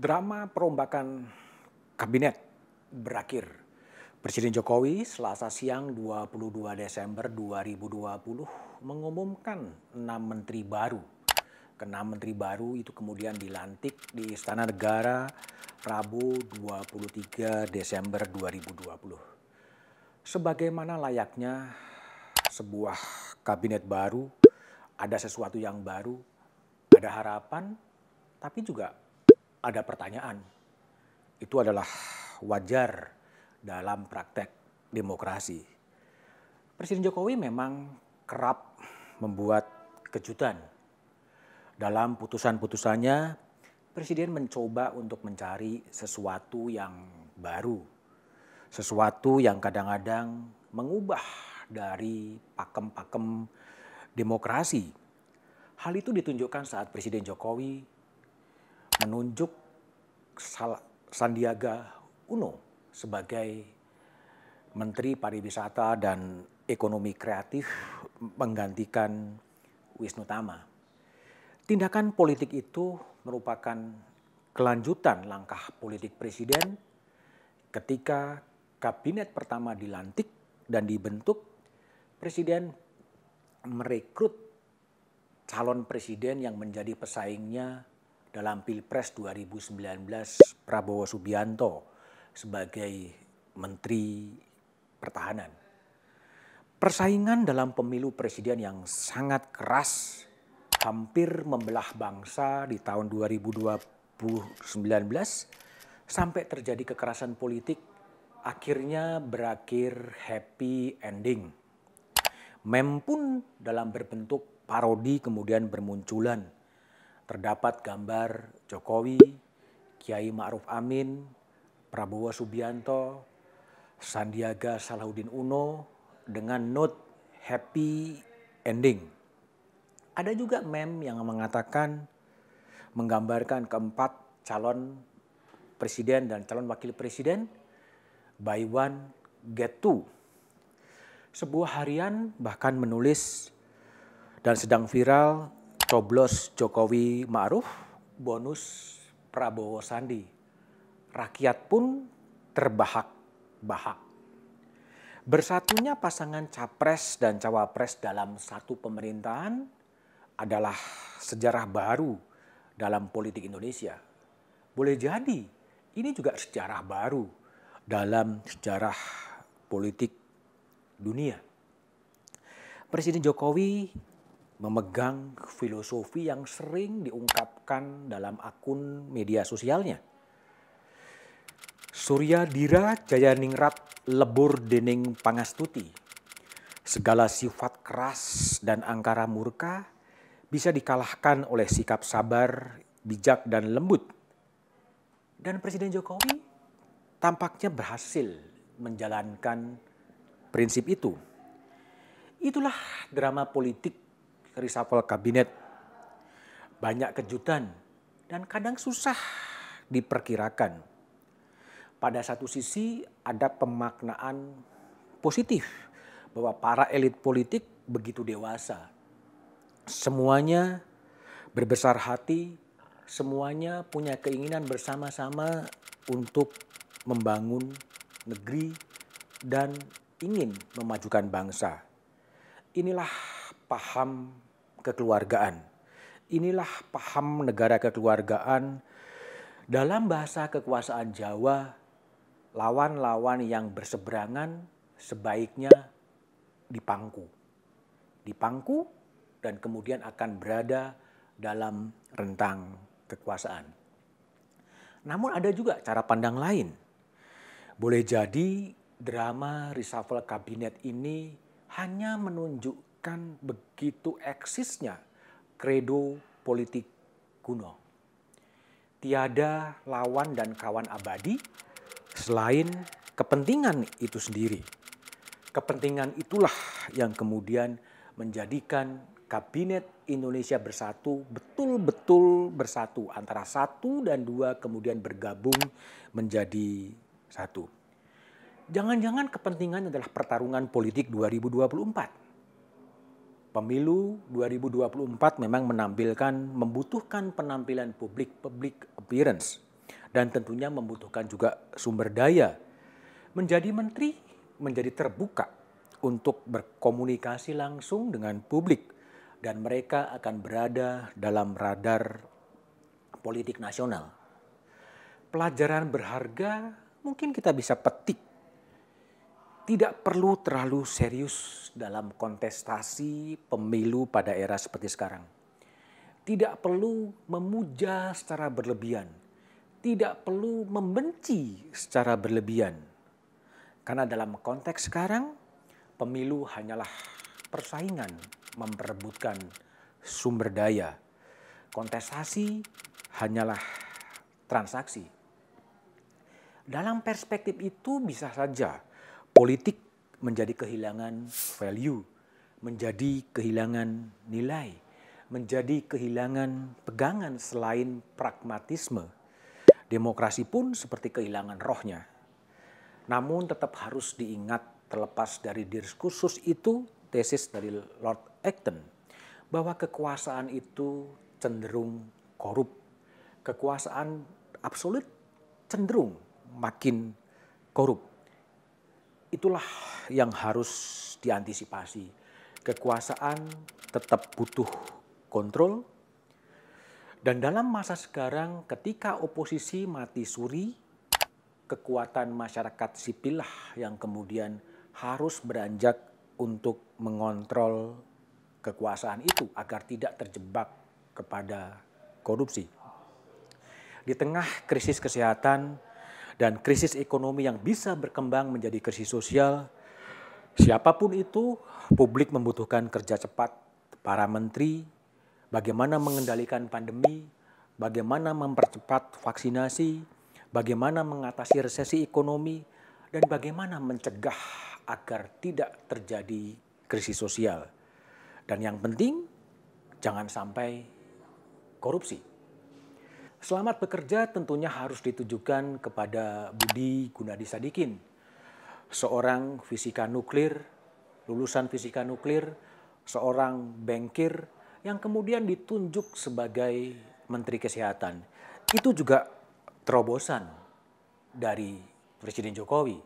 Drama perombakan kabinet berakhir. Presiden Jokowi selasa siang 22 Desember 2020 mengumumkan enam menteri baru. Kenam menteri baru itu kemudian dilantik di Istana Negara Rabu 23 Desember 2020. Sebagaimana layaknya sebuah kabinet baru, ada sesuatu yang baru, ada harapan, tapi juga ada pertanyaan. Itu adalah wajar dalam praktek demokrasi. Presiden Jokowi memang kerap membuat kejutan. Dalam putusan-putusannya, Presiden mencoba untuk mencari sesuatu yang baru. Sesuatu yang kadang-kadang mengubah dari pakem-pakem demokrasi. Hal itu ditunjukkan saat Presiden Jokowi menunjuk Sandiaga Uno sebagai Menteri Pariwisata dan Ekonomi Kreatif menggantikan Wisnu Tama. Tindakan politik itu merupakan kelanjutan langkah politik presiden ketika kabinet pertama dilantik dan dibentuk, presiden merekrut calon presiden yang menjadi pesaingnya dalam Pilpres 2019 Prabowo Subianto sebagai Menteri Pertahanan. Persaingan dalam pemilu presiden yang sangat keras hampir membelah bangsa di tahun 2019 sampai terjadi kekerasan politik akhirnya berakhir happy ending. Mem pun dalam berbentuk parodi kemudian bermunculan. Terdapat gambar Jokowi, Kiai Ma'ruf Amin, Prabowo Subianto, Sandiaga Salahuddin Uno dengan note happy ending ada juga meme yang mengatakan menggambarkan keempat calon presiden dan calon wakil presiden buy one get two. Sebuah harian bahkan menulis dan sedang viral coblos Jokowi Ma'ruf bonus Prabowo Sandi. Rakyat pun terbahak-bahak. Bersatunya pasangan capres dan cawapres dalam satu pemerintahan adalah sejarah baru dalam politik Indonesia. Boleh jadi ini juga sejarah baru dalam sejarah politik dunia. Presiden Jokowi memegang filosofi yang sering diungkapkan dalam akun media sosialnya. Surya Dira Jaya Ningrat lebur dening pangastuti. Segala sifat keras dan angkara murka bisa dikalahkan oleh sikap sabar, bijak, dan lembut. Dan Presiden Jokowi tampaknya berhasil menjalankan prinsip itu. Itulah drama politik reshuffle kabinet. Banyak kejutan dan kadang susah diperkirakan. Pada satu sisi ada pemaknaan positif bahwa para elit politik begitu dewasa semuanya berbesar hati, semuanya punya keinginan bersama-sama untuk membangun negeri dan ingin memajukan bangsa. Inilah paham kekeluargaan. Inilah paham negara kekeluargaan dalam bahasa kekuasaan Jawa, lawan-lawan yang berseberangan sebaiknya dipangku. Dipangku dan kemudian akan berada dalam rentang kekuasaan. Namun ada juga cara pandang lain. Boleh jadi drama reshuffle kabinet ini hanya menunjukkan begitu eksisnya kredo politik kuno. Tiada lawan dan kawan abadi selain kepentingan itu sendiri. Kepentingan itulah yang kemudian menjadikan Kabinet Indonesia Bersatu betul-betul bersatu antara satu dan dua kemudian bergabung menjadi satu. Jangan-jangan kepentingan adalah pertarungan politik 2024. Pemilu 2024 memang menampilkan membutuhkan penampilan publik public appearance. dan tentunya membutuhkan juga sumber daya. Menjadi menteri menjadi terbuka untuk berkomunikasi langsung dengan publik dan mereka akan berada dalam radar politik nasional. Pelajaran berharga mungkin kita bisa petik. Tidak perlu terlalu serius dalam kontestasi pemilu pada era seperti sekarang. Tidak perlu memuja secara berlebihan. Tidak perlu membenci secara berlebihan. Karena dalam konteks sekarang, pemilu hanyalah persaingan memperebutkan sumber daya. Kontestasi hanyalah transaksi. Dalam perspektif itu bisa saja politik menjadi kehilangan value, menjadi kehilangan nilai, menjadi kehilangan pegangan selain pragmatisme. Demokrasi pun seperti kehilangan rohnya. Namun tetap harus diingat terlepas dari diskursus itu tesis dari Lord Acton bahwa kekuasaan itu cenderung korup. Kekuasaan absolut cenderung makin korup. Itulah yang harus diantisipasi. Kekuasaan tetap butuh kontrol. Dan dalam masa sekarang ketika oposisi mati suri, kekuatan masyarakat sipil lah yang kemudian harus beranjak untuk mengontrol kekuasaan itu agar tidak terjebak kepada korupsi. Di tengah krisis kesehatan dan krisis ekonomi yang bisa berkembang menjadi krisis sosial, siapa pun itu, publik membutuhkan kerja cepat para menteri, bagaimana mengendalikan pandemi, bagaimana mempercepat vaksinasi, bagaimana mengatasi resesi ekonomi, dan bagaimana mencegah agar tidak terjadi krisis sosial. Dan yang penting, jangan sampai korupsi. Selamat bekerja tentunya harus ditujukan kepada Budi Gunadi Sadikin, seorang fisika nuklir, lulusan fisika nuklir, seorang bankir yang kemudian ditunjuk sebagai Menteri Kesehatan. Itu juga terobosan dari Presiden Jokowi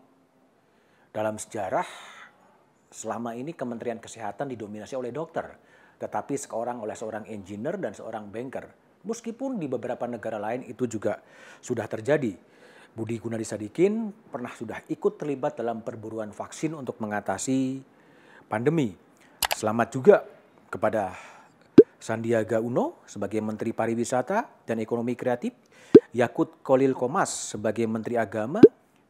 dalam sejarah selama ini Kementerian Kesehatan didominasi oleh dokter, tetapi seorang oleh seorang engineer dan seorang banker. Meskipun di beberapa negara lain itu juga sudah terjadi. Budi Gunadi Sadikin pernah sudah ikut terlibat dalam perburuan vaksin untuk mengatasi pandemi. Selamat juga kepada Sandiaga Uno sebagai Menteri Pariwisata dan Ekonomi Kreatif, Yakut Kolil Komas sebagai Menteri Agama,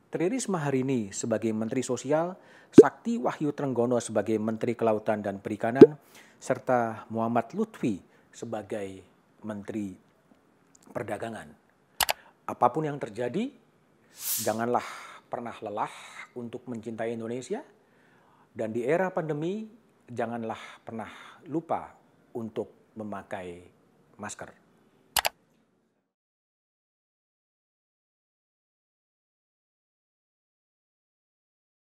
Tri Risma sebagai Menteri Sosial, Sakti Wahyu Trenggono sebagai Menteri Kelautan dan Perikanan, serta Muhammad Lutfi sebagai Menteri Perdagangan. Apa pun yang terjadi, janganlah pernah lelah untuk mencintai Indonesia, dan di era pandemi, janganlah pernah lupa untuk memakai masker.